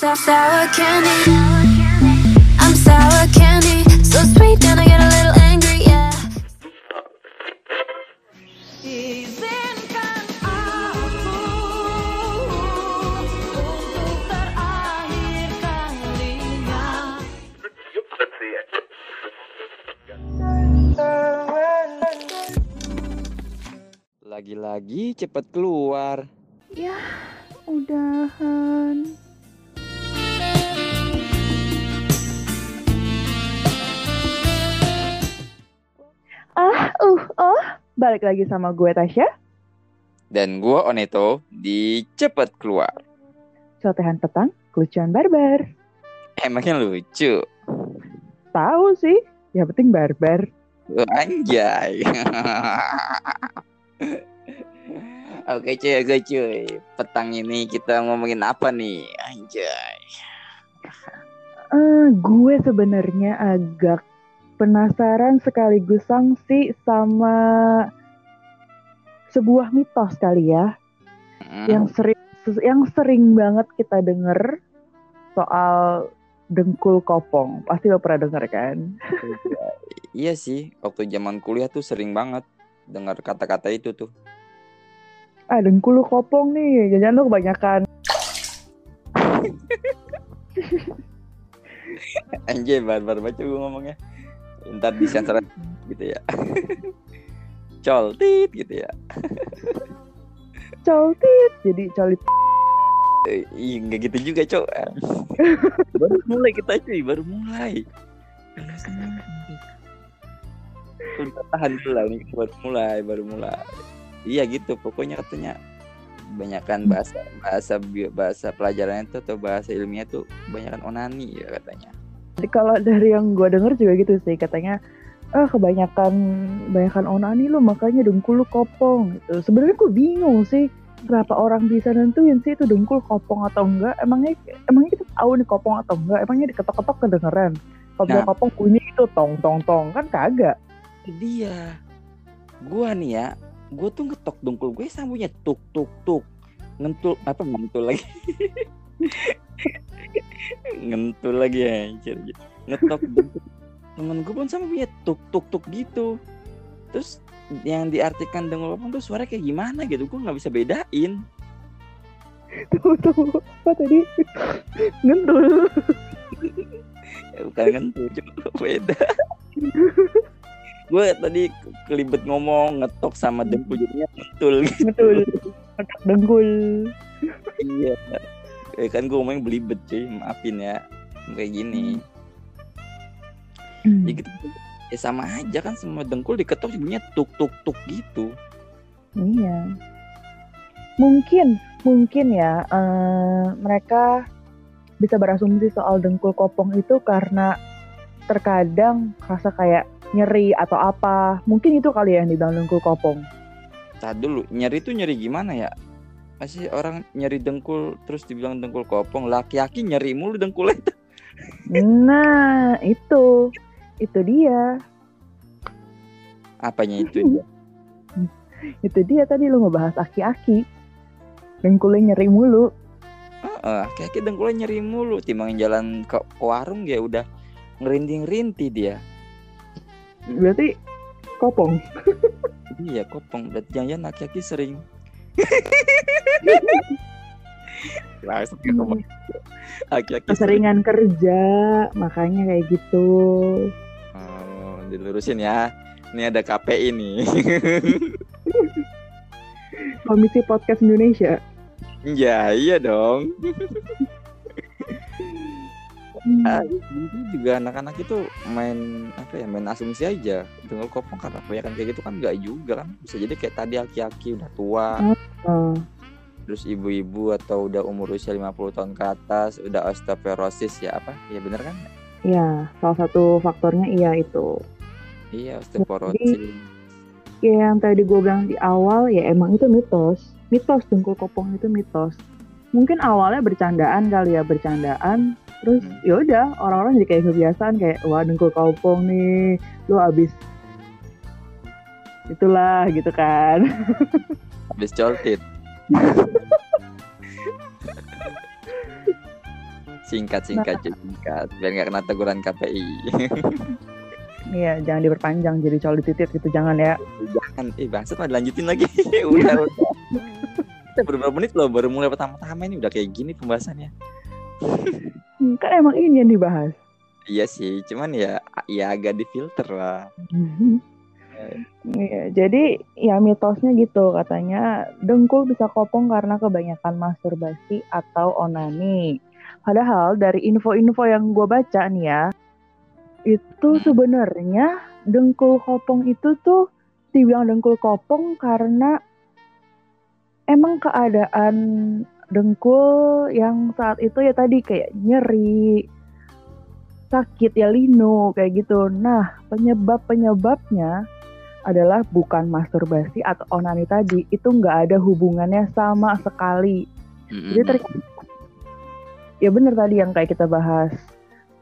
Sour, sour candy. I'm sour candy. So sweet, then I get a little angry, yeah. Izinkan aku untuk terakhir kalinya. Lagi-lagi cepet keluar. Ya, udahan. Uh, oh, balik lagi sama gue Tasya. Dan gua Oneto di cepet keluar. Sotehan petang, kelucuan barbar. Emangnya lucu. Tahu sih, yang penting barbar. Anjay. Oke cuy, oke cuy. Petang ini kita ngomongin apa nih? Anjay. Eh, gue sebenarnya agak penasaran sekaligus sangsi sama sebuah mitos kali ya. Hmm, yang sering yang sering banget kita denger soal dengkul kopong pasti lo pernah denger kan Iya sih, waktu zaman kuliah tuh sering banget dengar kata-kata itu tuh. ah dengkul lu kopong nih jangan lo kebanyakan Anjay, barbar baca gue ngomongnya. Ntar disensor gitu ya. Coltit gitu ya. coltit jadi colit Eh, Iya nggak gitu juga cok Baru mulai kita cuy Baru mulai Udah tahan dulu ini Baru mulai Baru mulai Iya gitu pokoknya katanya Banyakan bahasa Bahasa bahasa pelajaran itu Atau bahasa ilmiah tuh Banyakan onani ya katanya kalau dari yang gue denger juga gitu sih katanya ah kebanyakan kebanyakan onani lo makanya dengkul lu kopong gitu. Sebenarnya gue bingung sih berapa orang bisa nentuin sih itu dengkul kopong atau enggak? Emangnya emangnya kita tahu nih kopong atau enggak? Emangnya diketok-ketok kedengeran? Kalau Nah. kopong bunyi itu tong tong tong kan kagak. Dia Gua nih ya Gue tuh ngetok dengkul gue sambungnya tuk tuk tuk Ngentul Apa ngentul lagi Ngentul lagi anjir. Ngetok Temen gue pun sama punya tuk tuk tuk gitu. Terus yang diartikan dengkul kopong tuh suara kayak gimana gitu Gue nggak bisa bedain. Tuh tuh apa tadi? Ngentul. Ya, Bukan ngentul cuma beda. Gue tadi ke- kelibet ngomong ngetok sama dengkul jadinya ngentul ngentul. Ngetok dengkul. Iya. Eh, kan gue ngomongnya belibet cuy, maafin ya. Kayak gini. Ya, gitu. ya sama aja kan semua dengkul diketok jadinya tuk tuk tuk gitu. Iya. Mungkin, mungkin ya eh, mereka bisa berasumsi soal dengkul kopong itu karena terkadang rasa kayak nyeri atau apa. Mungkin itu kali ya yang dibilang dengkul kopong. Tadi dulu, nyeri tuh nyeri gimana ya? Masih orang nyeri dengkul terus dibilang dengkul kopong, laki-laki nyeri mulu dengkulnya. Nah, itu. Itu dia. Apanya itu? dia? Itu dia tadi lu ngebahas aki-aki. Dengkulnya nyeri mulu. Heeh, laki-laki dengkulnya nyeri mulu. Timbangin jalan ke warung ya udah ngerinding-rintih dia. Berarti kopong. Iya kopong, dan jangan laki-laki sering. Laki-laki sering. Keseringan kerja, makanya kayak gitu. Oh, dilurusin ya. Ini ada KPI nih. Komisi Podcast Indonesia. ya, iya dong. Itu juga anak-anak itu main apa ya main asumsi aja dengan kopong karena kebanyakan kayak gitu kan nggak juga kan bisa jadi kayak tadi aki-aki udah tua Oh. terus ibu-ibu atau udah umur usia 50 tahun ke atas udah osteoporosis ya apa ya bener kan Ya, salah satu faktornya iya itu. iya osteoporosis Ya, yang tadi gue bilang di awal, ya emang itu mitos. Mitos dengkul kopong itu mitos. Mungkin awalnya bercandaan kali ya, bercandaan. Terus Hmm. ya udah orang-orang jadi kayak kebiasaan kayak wah dengkul kopong nih, lu abis itulah gitu kan. habis coltit Singkat singkat cuy, singkat biar nggak kena teguran KPI. Iya, jangan diperpanjang jadi cowok dititit gitu, jangan ya. Jangan, eh bangsat mah dilanjutin lagi. udah, udah. Kita berapa menit loh, baru mulai pertama-tama ini udah kayak gini pembahasannya. Hmm, Kan emang ini yang dibahas. Iya sih, cuman ya ya agak difilter lah. Iya, jadi ya mitosnya gitu katanya dengkul bisa kopong karena kebanyakan masturbasi atau onani. Padahal dari info-info yang gue baca nih ya, itu sebenarnya dengkul kopong itu tuh dibilang dengkul kopong karena emang keadaan dengkul yang saat itu ya tadi kayak nyeri, sakit ya lino kayak gitu. Nah penyebab penyebabnya adalah bukan masturbasi atau onani tadi itu nggak ada hubungannya sama sekali. Jadi ternyata ya bener tadi yang kayak kita bahas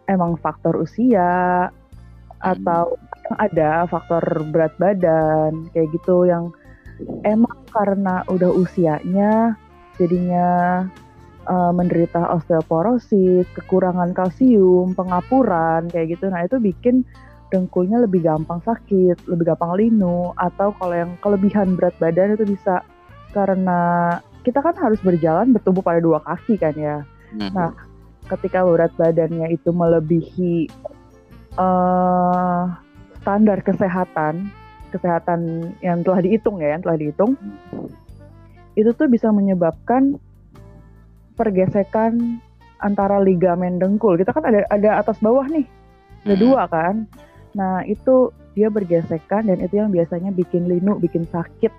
emang faktor usia atau yang ada faktor berat badan kayak gitu yang emang karena udah usianya jadinya eh, menderita osteoporosis, kekurangan kalsium, pengapuran kayak gitu. Nah, itu bikin dengkulnya lebih gampang sakit, lebih gampang linu atau kalau yang kelebihan berat badan itu bisa karena kita kan harus berjalan bertumbuh pada dua kaki kan ya. Mm-mm. Nah, ketika berat badannya itu melebihi eh standar kesehatan, kesehatan yang telah dihitung ya, yang telah dihitung, itu tuh bisa menyebabkan pergesekan antara ligamen dengkul. Kita kan ada ada atas bawah nih, ada Mm. dua kan. Nah itu dia bergesekan dan itu yang biasanya bikin linu, bikin sakit.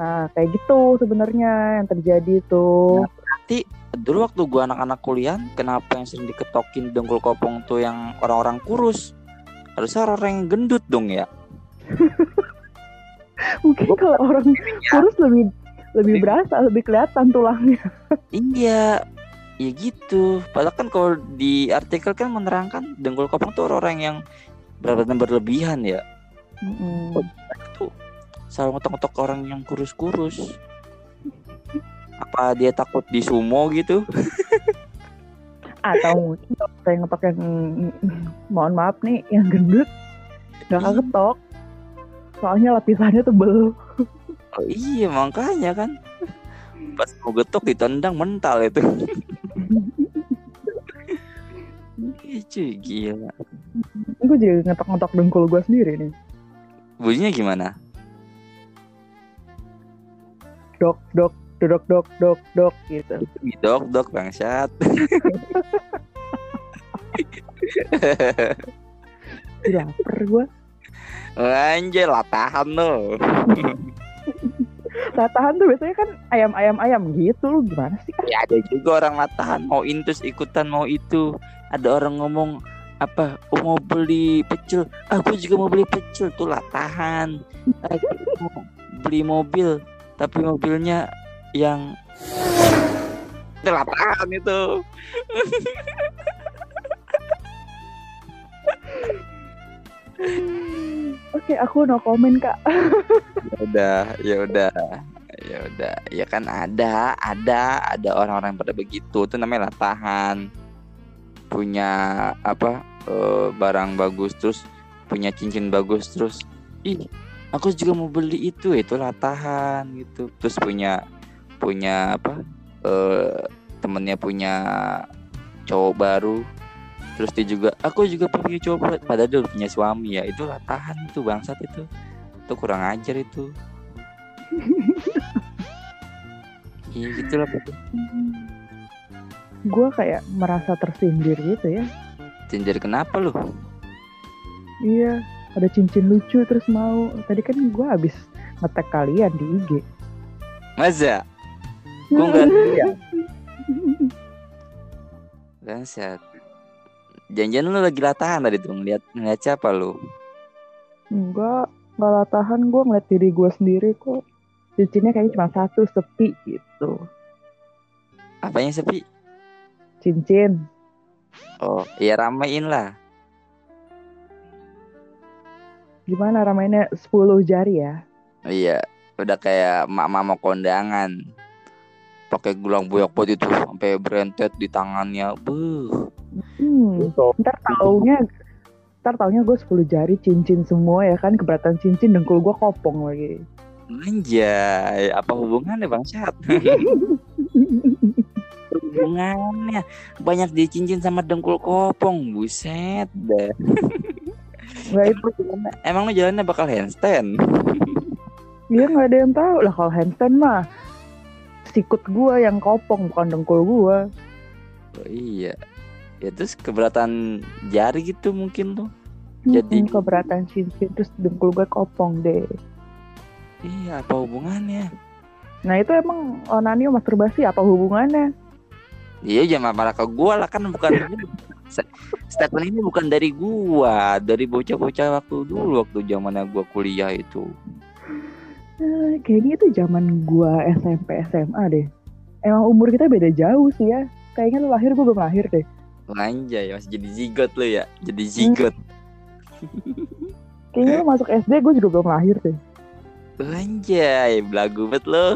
Nah kayak gitu sebenarnya yang terjadi tuh. Berarti dulu waktu gua anak-anak kuliah, kenapa yang sering diketokin dengkul kopong tuh yang orang-orang kurus? Harusnya orang-orang yang gendut dong ya. Mungkin kalau orang kurus lebih lebih berasa, lebih kelihatan tulangnya. Iya, ya gitu. Padahal kan kalau di artikel kan menerangkan dengkul kopong tuh orang-orang yang berat badan berlebihan ya. Tuh selalu ngetok-ngetok orang yang kurus-kurus. Apa dia takut di sumo gitu? Atau mungkin saya ngetok yang mohon maaf nih yang gendut nggak Iya. ketok. Soalnya lapisannya tebel. Oh iya makanya kan. Pas mau getok ditendang mental itu. Iya cuy gila. Gue jadi ngetok-ngetok dengkul gue sendiri nih. Bunyinya gimana? Dok, dok, dok, dok, dok, dok gitu. Dok dok bangsat. Lapar gue. Anjir lah tahan lo. Latahan tuh biasanya kan ayam-ayam-ayam gitu. Lu gimana sih? Ya ada juga orang latahan mau intus ikutan mau itu. Ada orang ngomong apa oh, mau beli pecel aku juga mau beli pecel tuh latahan mau beli mobil tapi mobilnya yang latahan itu Oke, aku no komen kak. ya udah ya udah. Ya udah. Ya kan ada ada ada orang-orang pada begitu. Itu namanya latahan. Punya apa eh, barang bagus terus punya cincin bagus terus ih aku juga mau beli itu itu latahan gitu. Terus punya punya apa eh temennya punya cowok baru terus dia juga aku juga punya cowok. Baru padahal dia udah punya suami ya. Itu latahan itu bangsat itu. Itu kurang ajar itu. Iya gitulah gue kayak merasa tersindir gitu ya. Cincin kenapa lu? Iya, ada cincin lucu terus mau. Tadi kan gue habis ngetek kalian di IG. masa? Gua nggak bangsat janjian lu lagi latahan tadi tuh ngeliat ngeliat siapa lu Enggak, enggak latahan gue ngeliat diri gue sendiri kok. Cincinnya kayaknya cuma satu, sepi gitu. apanya sepi Cincin. oh ya ramein lah Gimana ramainya 10 jari ya? Iya, udah kayak mak mau kondangan. pakai gelang boyok itu sampai berentet di tangannya Beuh. Hmm. Ntar taunya ntar taunya gue 10 jari cincin semua ya kan keberatan cincin dengkul gue kopong lagi. Anjay apa hubungannya bang Syat hubungannya banyak dicincin sama dengkul kopong buset deh. Nggak itu emang lu jalannya bakal handstand? Dia nggak ada yang tahu. Lah kalau handstand mah sikut gue yang kopong bukan dengkul gue oh, iya ya terus keberatan jari gitu mungkin tuh. Jadi- Hmm, keberatan cincin terus dengkul gue kopong deh. Iya apa hubungannya? Nah itu emang onani masturbasi apa hubungannya? Iya jangan marah ke gua lah kan bukan statement ini bukan dari gua dari bocah-bocah waktu dulu waktu zamannya gua kuliah itu. Eh, kayaknya itu zaman gua SMP SMA deh. Emang umur kita beda jauh sih ya. Kayaknya lu lahir gue belum lahir deh Anjay masih jadi zigot lu ya? Jadi zigot kayaknya lu masuk SD gue juga belum lahir deh. Anjay belagu banget lo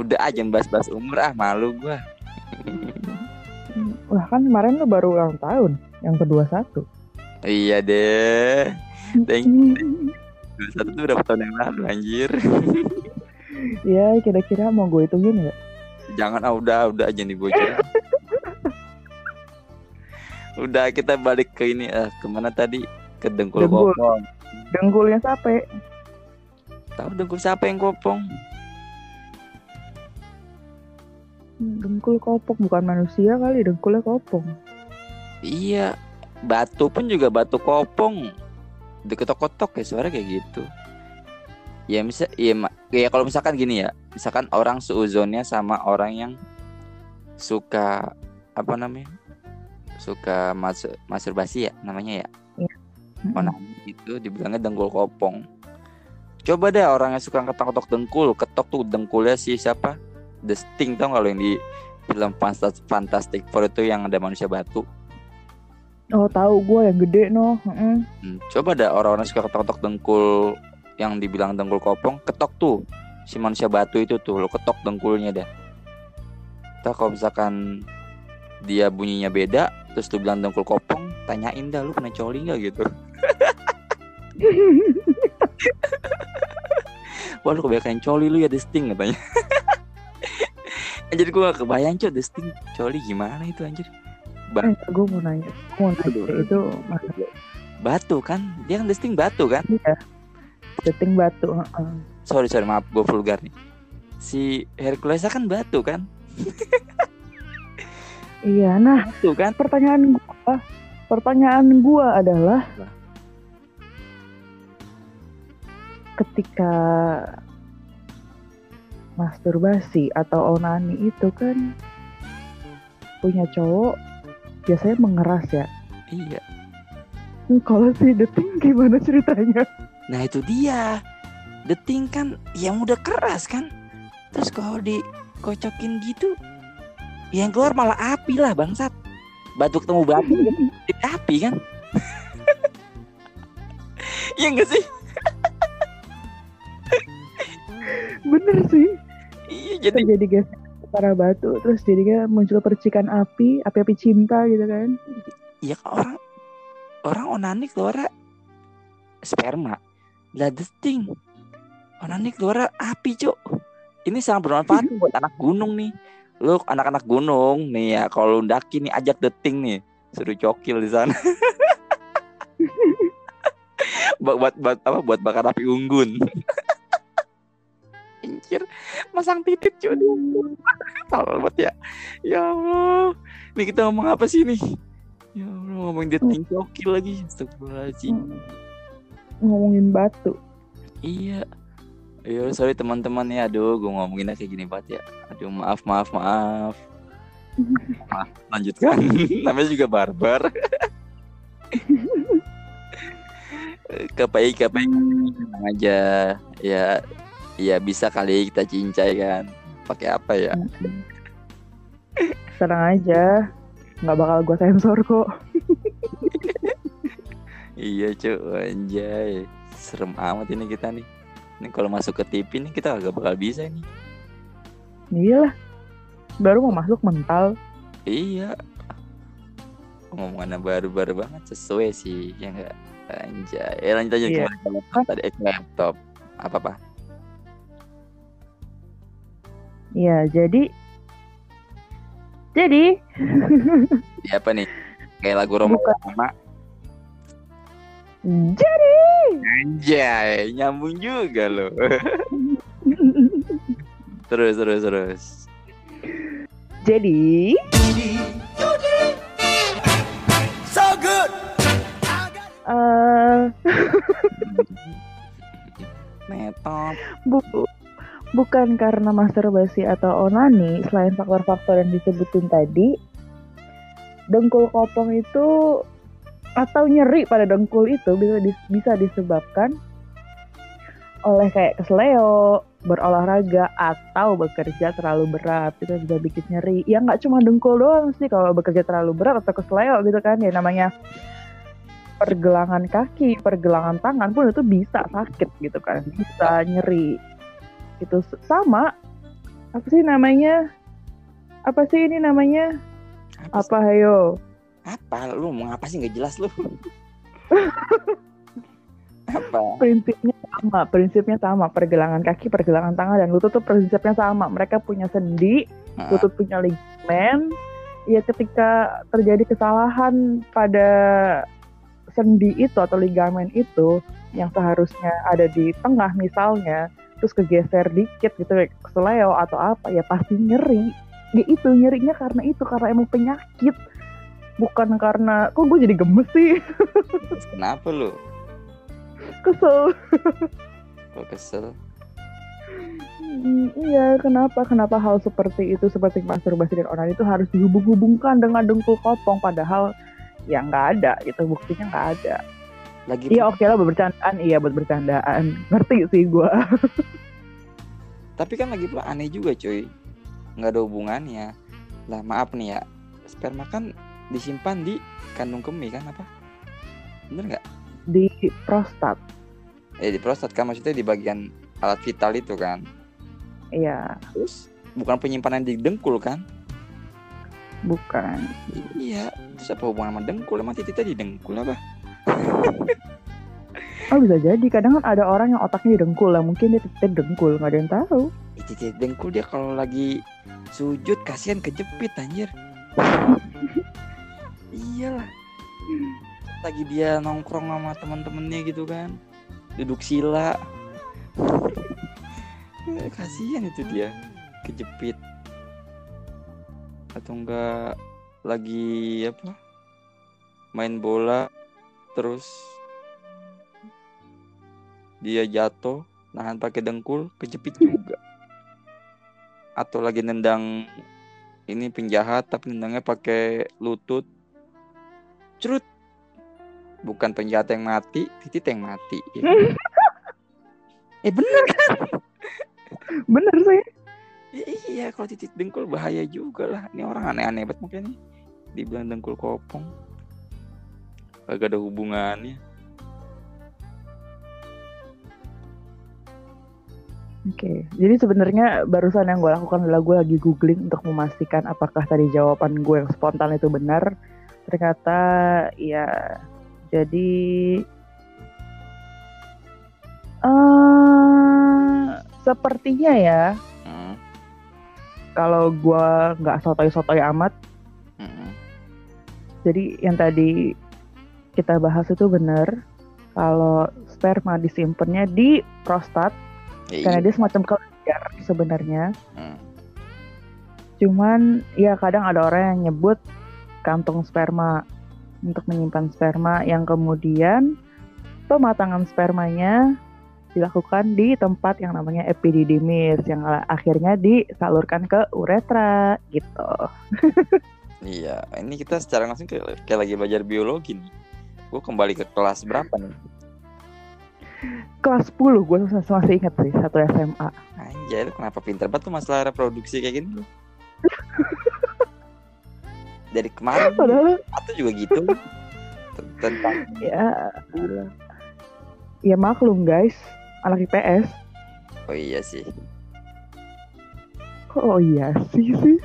udah aja bahas-bahas umur ah malu gua. Wah kan kemarin lu baru ulang tahun yang kedua satu. iya deh. Thank Dua satu tuh berapa tahun yang lalu anjir? Ya kira-kira mau gue hitungin nggak? Jangan ah udah udah aja nih bocah. udah kita balik ke ini eh ke mana tadi ke dengkul Dengkul. kopong. Dengkulnya sampai Tahu dengkul siapa yang kopong? dengkul kopong bukan manusia kali dengkulnya kopong. Iya, batu pun juga batu kopong. Diketok-ketok ya suara kayak gitu. Ya misal ya, ya kalau misalkan gini ya, misalkan orang seuzonnya sama orang yang suka apa namanya? Suka mas masturbasi ya namanya ya. onani itu dibilangnya dengkul kopong. Coba deh orang yang suka ketok-ketok dengkul, ketok tuh dengkulnya si siapa? The Sting tau kalau yang di film Fantas- Fantastic Four itu yang ada manusia batu. Oh tahu gue yang gede no. Heeh. Hmm, coba dah orang-orang suka ketok-ketok dengkul yang dibilang dengkul kopong, ketok tuh si manusia batu itu tuh, lo ketok dengkulnya dah. Ntar kalau misalkan dia bunyinya beda, terus lu bilang dengkul kopong, tanyain dah lu pernah coli nggak gitu. Wah lu kebanyakan coli lu ya The Sting katanya Anjir gue gak kebayang cok The Sting coli gimana itu anjir Eh, gue mau nanya, gua mau nanya Aduh. itu Batu kan Dia kan The Sting batu kan ya? Deting batu. heeh. Sorry sorry maaf gue vulgar nih Si Hercules kan batu kan Iya, nah Batu kan pertanyaan gua, pertanyaan gua adalah ketika masturbasi atau onani itu kan punya cowok biasanya mengeras ya. Iya Kalau si deting gimana ceritanya? Nah itu dia. The Thing kan yang udah keras kan? Terus kalau dikocokin gitu Yang keluar malah api lah bangsat. Batu ketemu batu jadi api kan? Iya enggak sih? Bener sih. Iya jadi Terjadi geser para batu, terus jadinya muncul percikan api, api-api cinta gitu kan. Iya kan orang Orang onani keluar Sperma Lah The Thing. Onani keluar api cuk. Ini sangat bermanfaat buat anak gunung nih. Lu anak-anak gunung nih ya Kalau lu ndaki nih ajak The Thing nih. Suruh cokil di sana. Buat, buat, buat apa buat bakar api unggun. Anjir Masang titik cuy Talbot ya. Ya Allah. Ini kita ngomong apa sih nih? Ya Allah ngomongin dating cokil lagi. Astagfirullahaladzim Ngomongin batu. Iya. Iya sorry teman-teman ya. Aduh gue ngomonginnya kayak gini banget ya. Aduh maaf maaf maaf. Maaf lanjutkan. Namanya juga barbar. Kapai kapai tenang aja. Ya Ya bisa kali kita cincai kan. Pakai apa ya? Tenang aja, nggak bakal gue sensor kok. Iya cuy anjay Serem amat ini kita nih Ini kalau masuk ke TV nih kita agak bakal bisa nih. Iyalah. Baru mau masuk mental. Iya. Ngomongannya baru-baru banget sesuai sih ya enggak anjay. Eh, lanjut aja Iya. gimana laptop tadi eh, laptop. Apa apa? Iya, jadi jadi Ya apa nih? Kayak lagu Roma Bukan. Roma. Jadi Anjay, nyambung juga loh. terus terus terus. jadi eh Netop. bu- bukan karena masturbasi atau onani selain faktor-faktor yang disebutin tadi dengkul kopong itu atau nyeri pada dengkul itu bisa dis- bisa disebabkan oleh kayak kesleo berolahraga atau bekerja terlalu berat. Itu bisa bikin nyeri. Ya nggak cuma dengkul doang sih kalau bekerja terlalu berat atau kesleo gitu kan ya namanya pergelangan kaki pergelangan tangan pun itu bisa sakit gitu kan bisa nyeri. Itu sama apa sih namanya apa sih ini namanya? Apa hayo Apa? Lu mau ngapa sih? Nggak jelas lu? apa? prinsipnya sama prinsipnya sama. Pergelangan kaki pergelangan tangan dan lutut tuh prinsipnya sama. Mereka punya sendi Nah, lutut punya ligamen ya ketika terjadi kesalahan pada sendi itu atau ligamen itu yang seharusnya ada di tengah misalnya terus kegeser dikit gitu kayak kesleo atau apa ya pasti nyeri. Ya itu nyerinya karena itu karena emang penyakit bukan karena kok gue jadi gemes sih Kenapa lu? kesel Kok kesel? Hmm, iya, kenapa? Kenapa hal seperti itu, seperti masturbasi dan onani itu harus dihubung-hubungkan dengan dengkul kopong, padahal ya nggak ada, itu buktinya nggak ada. Lagi Iya oke lah buat bercandaan, iya buat bercandaan, ngerti sih gua. Tapi kan lagi pula aneh juga cuy nggak ada hubungannya Lah maaf nih ya Sperma kan disimpan di kandung kemih kan apa? Bener nggak? Di prostat, Eh di prostat kan maksudnya di bagian alat vital itu kan iya, Terus bukan penyimpanan di dengkul kan? bukan. Iya Terus apa hubungan sama dengkul? Emang titiknya di dengkul apa? Oh bisa jadi, kadang kan ada orang yang otaknya di dengkul lah, mungkin dia titik dengkul, nggak ada yang tahu. Titik dengkul dia kalau lagi sujud kasihan kejepit anjir iyalah. Lagi dia nongkrong sama teman-temannya gitu kan. Duduk sila. Eh, kasihan itu dia. Kejepit. Atau enggak lagi apa? Main bola terus dia jatuh nahan pakai dengkul kejepit juga. Atau lagi nendang ini penjahat tapi nendangnya pakai lutut cerut. Bukan penjahat yang mati titit yang mati. Ya. eh bener kan? Bener sih. Ya, iya kalau titit dengkul bahaya juga lah. Ini orang aneh-aneh banget mungkin nih. Dibilang dengkul kopong. Gak ada hubungannya. Oke, jadi sebenarnya barusan yang gue lakukan adalah gue lagi googling untuk memastikan apakah tadi jawaban gue yang spontan itu benar. Ternyata ya, jadi eh sepertinya ya Hmm, kalau gue nggak sotoy-sotoy amat, hmm, jadi yang tadi kita bahas itu benar kalau sperma disimpannya di prostat ya, karena iya. dia semacam kelenjar sebenarnya. Hmm. Cuman ya kadang ada orang yang nyebut kantong sperma untuk menyimpan sperma yang kemudian pematangan spermanya dilakukan di tempat yang namanya epididymis yang akhirnya disalurkan ke uretra gitu. Iya, ini kita secara langsung kayak, kayak lagi belajar biologi nih. Gue kembali ke kelas berapa nih? Kelas 10 gue masih ingat sih satu SMA. Anjay, lu kenapa pinter banget tuh masalah reproduksi kayak gini lu? Dari kemarin Padahal atau juga gitu. Tentang ya ya maklum guys, anak IPS Oh iya sih. Oh iya sih sih?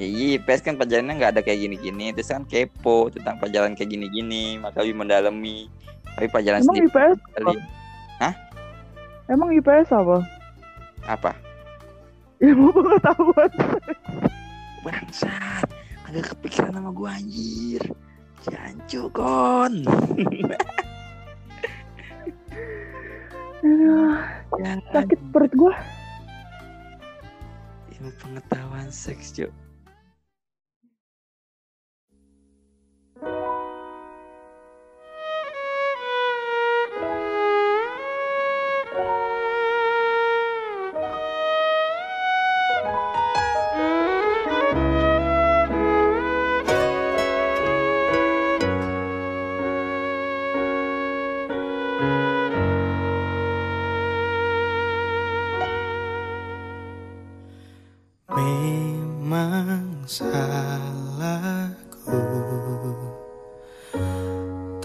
Ya, iya, IPS kan pelajarannya nggak ada kayak gini-gini. Terus kan kepo tentang pelajaran kayak gini-gini, maka lebih mendalami. Tapi pelajaran Emang sendiri IPS kali Emang IPS apa? apa? Ilmu pengetahuan. Bangsat, agak kepikiran sama gua anjir. Jancu kon. Aduh, sakit perut gua. Ilmu pengetahuan seks, Cuk.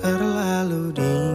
Terlalu dingin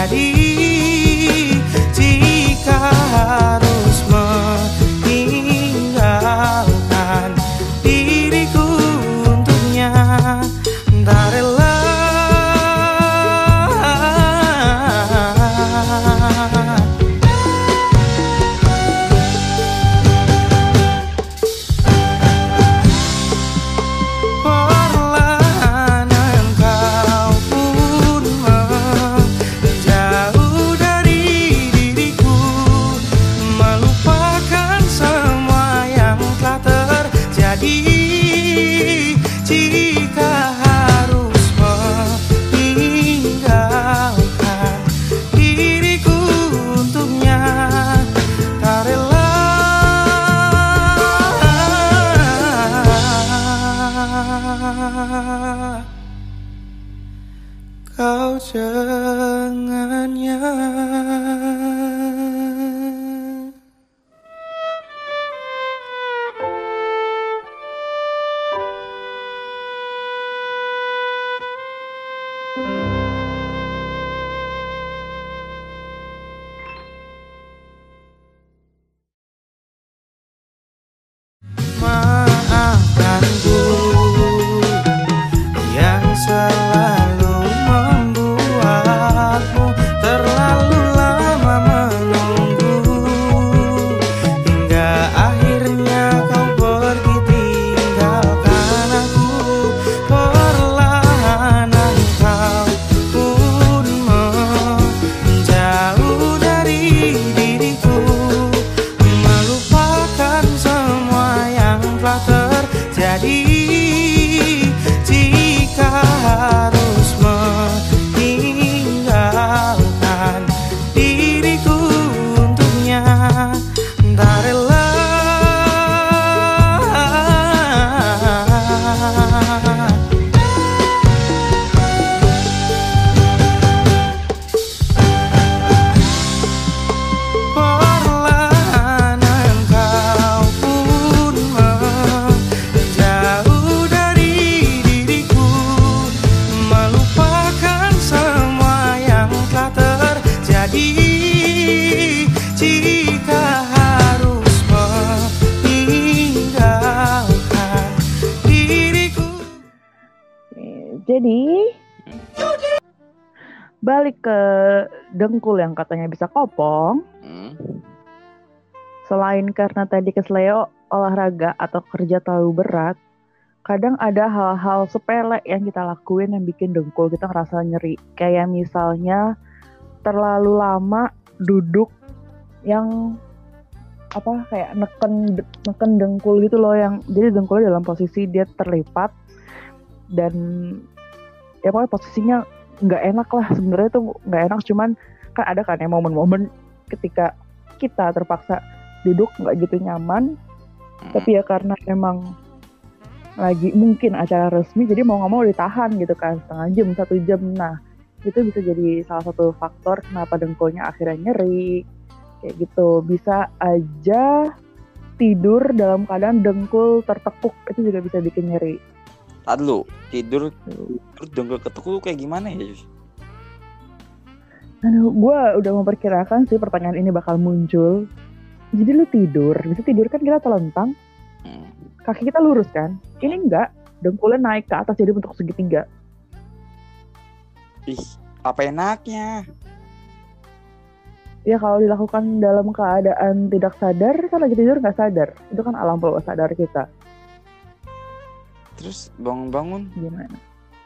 terjadi 抱着恩怨 dengkul yang katanya bisa kopong, Hmm. selain karena tadi kesleo olahraga atau kerja terlalu berat, kadang ada hal-hal sepele yang kita lakuin yang bikin dengkul kita ngerasa nyeri. Kayak misalnya terlalu lama duduk yang apa kayak neken neken dengkul gitu loh yang jadi dengkulnya dalam posisi dia terlipat dan ya pokoknya posisinya nggak enak lah. Sebenarnya tuh nggak enak cuman kan ada kan ya momen-momen ketika kita terpaksa duduk nggak gitu nyaman. Hmm. tapi ya karena emang lagi mungkin acara resmi jadi mau nggak mau ditahan gitu kan. Setengah jam satu jam. Nah itu bisa jadi salah satu faktor kenapa dengkulnya akhirnya nyeri. Kayak gitu. Bisa aja tidur dalam keadaan dengkul tertekuk itu juga bisa bikin nyeri Tar lu tidur terus dengkul ketekuk kayak gimana ya? Aduh, gue udah memperkirakan sih pertanyaan ini bakal muncul. Jadi lu tidur, bisa tidur kan kita telentang, Hmm. kaki kita lurus kan? Ini enggak, dengkulnya naik ke atas jadi bentuk segitiga. Ih, apa enaknya? Ya kalau dilakukan dalam keadaan tidak sadar, kan lagi tidur nggak sadar. Itu kan alam bawah sadar kita. Terus bangun-bangun Gimana?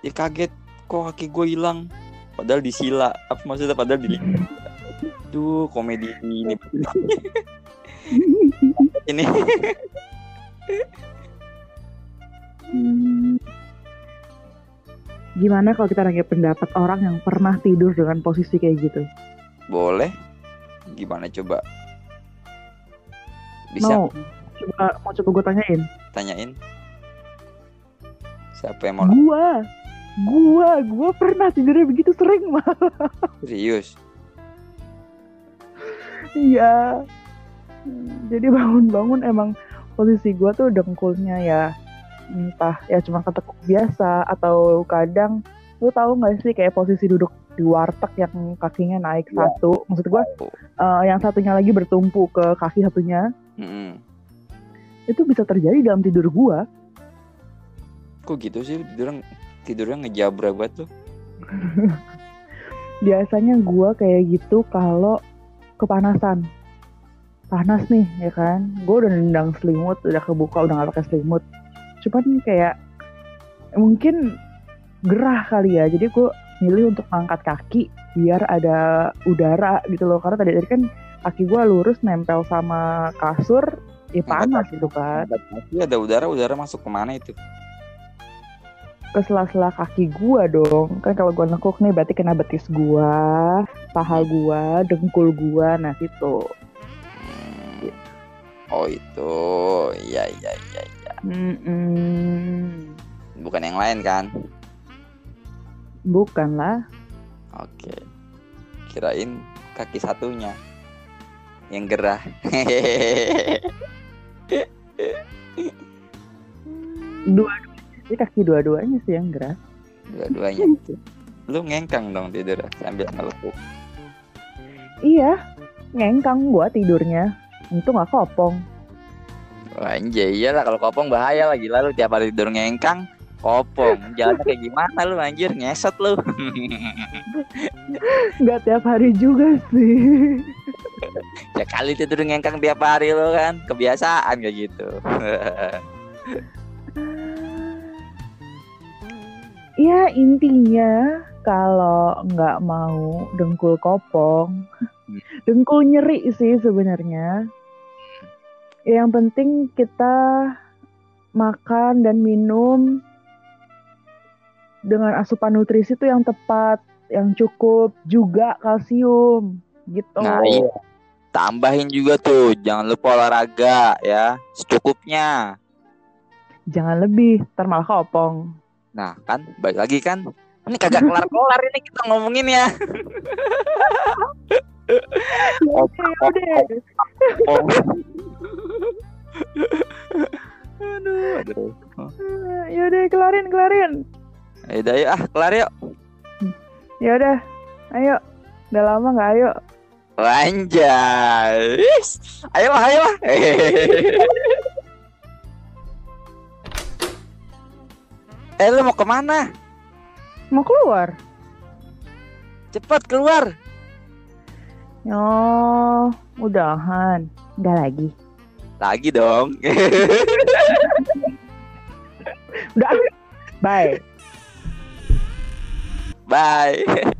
ya kaget kok kaki gue hilang. Padahal disila. Apa maksudnya padahal di Duh, komedi ini. ini Hmm. Gimana kalau kita nanya pendapat orang yang pernah tidur dengan posisi kayak gitu? boleh. Gimana coba? Bisa Mau? Coba, mau coba gue tanyain. tanyain. Siapa yang mau Gua, gua, gua pernah tidurnya begitu sering mah. serius? Iya. Hmm, Jadi bangun-bangun emang posisi gua tuh dengkulnya ya entah ya cuma ketekuk biasa atau kadang lu tahu nggak sih kayak posisi duduk di warteg yang kakinya naik Iya. satu maksud gua Oh. eh, yang satunya lagi bertumpu ke kaki satunya Mm-mm. itu bisa terjadi dalam tidur gua Kok gitu sih? Tidurnya tidurnya ngejabra banget tuh. biasanya gua kayak gitu kalau kepanasan. Panas nih ya kan? Gue udah nendang selimut udah kebuka udah gak pakai selimut. Cuman kayak mungkin gerah kali ya. Jadi gue milih untuk angkat kaki biar ada udara gitu loh. Karena tadi tadi kan kaki gue lurus nempel sama kasur ya panas gitu kan. Tapi ada udara, udara masuk ke mana itu? Ke sela-sela kaki gua dong kan kalau gua nekuk nih berarti kena betis gua paha gua dengkul gua nah situ Hmm. Oh itu, iya iya iya. iya. Mm-mm. Bukan yang lain kan? bukan lah Oke. Kirain kaki satunya yang gerah. Dua-duanya sih kaki dua-duanya sih yang gerak. Dua-duanya. Lu ngengkang dong tidur sambil ngelepuk. Iya, ngengkang gua tidurnya. Untung gak kopong. Wah, anjay, iyalah kalau kopong bahaya lagi lalu tiap hari tidur ngengkang kopong jalannya kayak gimana lu anjir ngesot lu Nggak tiap hari juga sih. ya kali tidur ngengkang tiap hari lu kan kebiasaan kayak gitu Ya intinya kalau nggak mau dengkul kopong, Hmm. dengkul nyeri sih sebenarnya. Yang penting kita makan dan minum dengan asupan nutrisi itu yang tepat, yang cukup juga kalsium gitu. nah iya tambahin juga tuh jangan lupa olahraga ya secukupnya Jangan lebih, ntar malah kopong. Nah kan balik lagi kan ini kagak kelar kelar ini kita ngomongin ya Ya udah, Oh. aduh aduh udah kelarin kelarin. ya udah yuk ah kelar yuk Ya udah, ayo. Udah lama nggak ayo. Anjay. Is, Ayolah, ayolah. eh, lu mau ke mana? Mau keluar? Cepat keluar. Oh, udahan. Nggak lagi. Lagi dong. Udah. Bye. Bye.